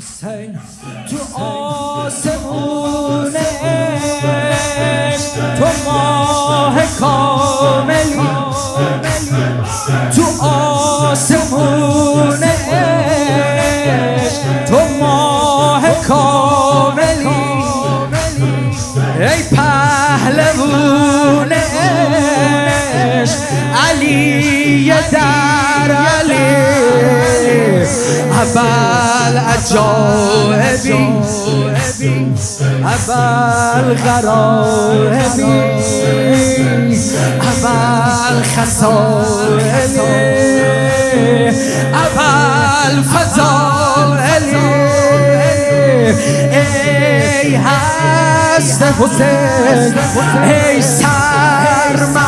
تو آسمون تو ماه کاملی تو آسمون تو ماه کاملی ای پهلوون عشق علی در علی اول عجائبی اول غرائبی اول خسائلی اول فضائلی ای هست حسین ای سرمست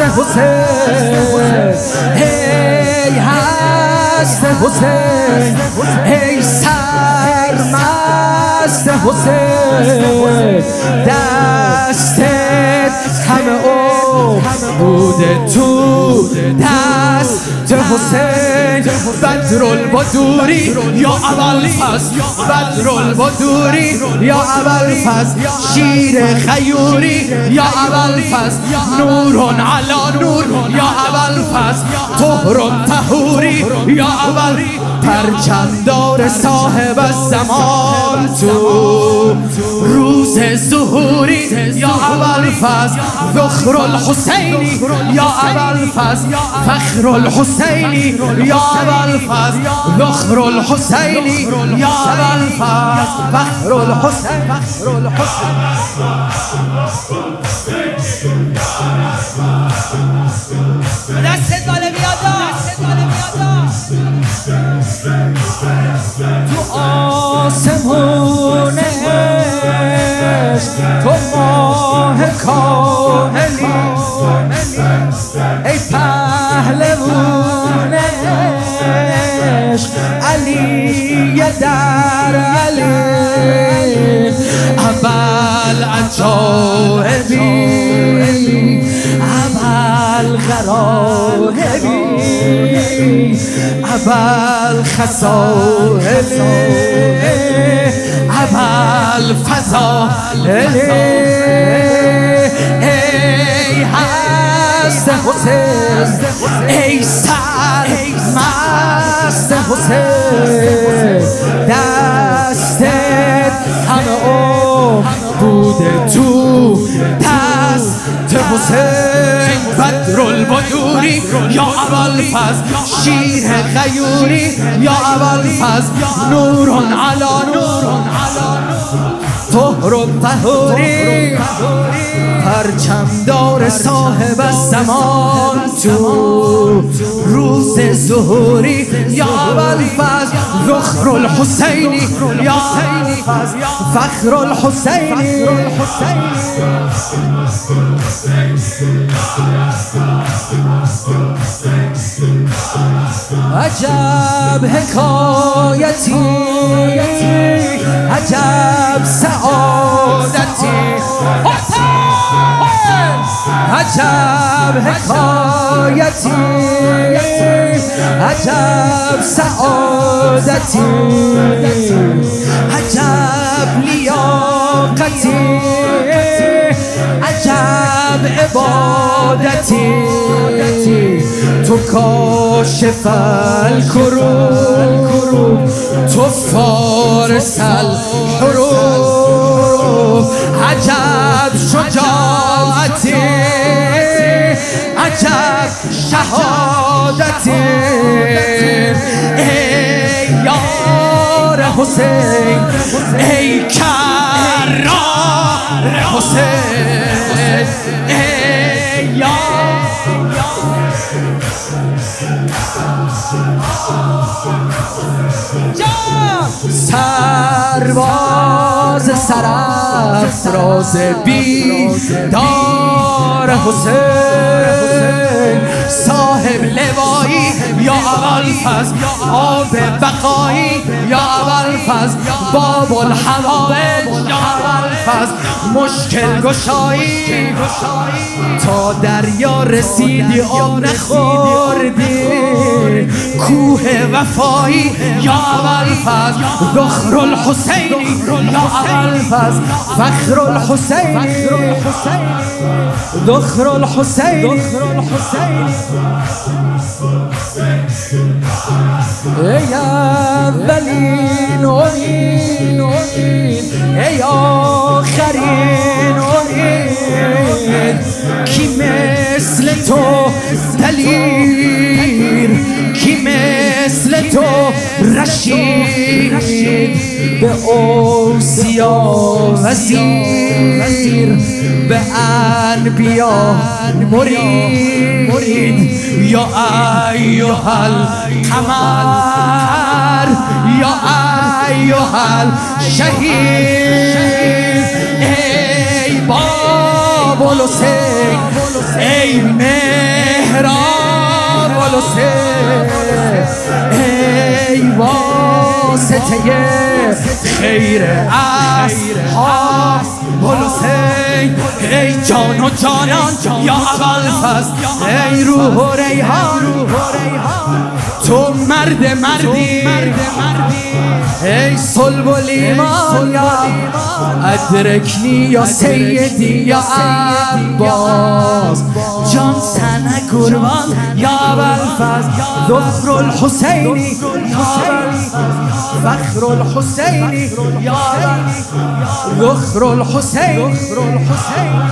حسین ای هست حسین ای سرمست حسین دستت همه بوده تو دست حسین بدر البدوری یا اول فز بدر البدوری یا اول فز شیر خیوری یا اول فز نور علا نور یا اول فز طهر تهوری یا اول پرچمدار صاحب الزمان تو روز ظهوری یا اول فز فخر الحسینی یا اول فز فخر الحسینی یا اول فز فخر الحسینی یا اول فز فخر الحسین فخر الحسین دست بالا بیادا تو آسمون تو ماه کاملی عشق علی در علی. اول عجائبی اول غرائبی اول خسائلی اول فضائلی ای هست حسین ای سر مست حسین. دستت همه او بوده تو. دست حسین؟ بدر البدوری یا اول فز شیر غیوری. یا اول فز نور علا نور طهر و طهوری پرچمدار صاحب الزمان تو روز ظهوری یا اول فخر الحسینی یا فخر الحسینی عجب حکایتی عجب سعادتی. عجب حکایتی عجب سعادتی عجب لیاقتی عجب عبادتی. تو کاشف الکروب تو فارس الحروب. عجب عجب شهادتی. ای یار حسین ای کرار حسین ای یار. سرباز سرافراز بی دار حسین. لوایی یا اول فز آب بقایی یا اول فز باب الحوائج یا اول فز مشکل گشایی. تا دریا رسیدی آن خوردی کوه وفایی یا اول فز الفز ذخر الحسینی یا الفز فخر الحسینی ذخر الحسینی ای اولین امین ای تو رشید به اوسیا وزیر به انبیا مرید یا ایها القمر یا ایها الشهید ای باب الحسین ای مهراب الحسین ای واسطه خیر اصحاب الحسین ای جان و جانان یا اول فست ای روح و ریحان. تو مرد مردی ای صلب و لیمان یا ادرکنی یا سیدی یا عباس جان سنه قربان یا بالفز ذخر الحسینی فخر الحسين يا يخر الحسين يخر الحسين.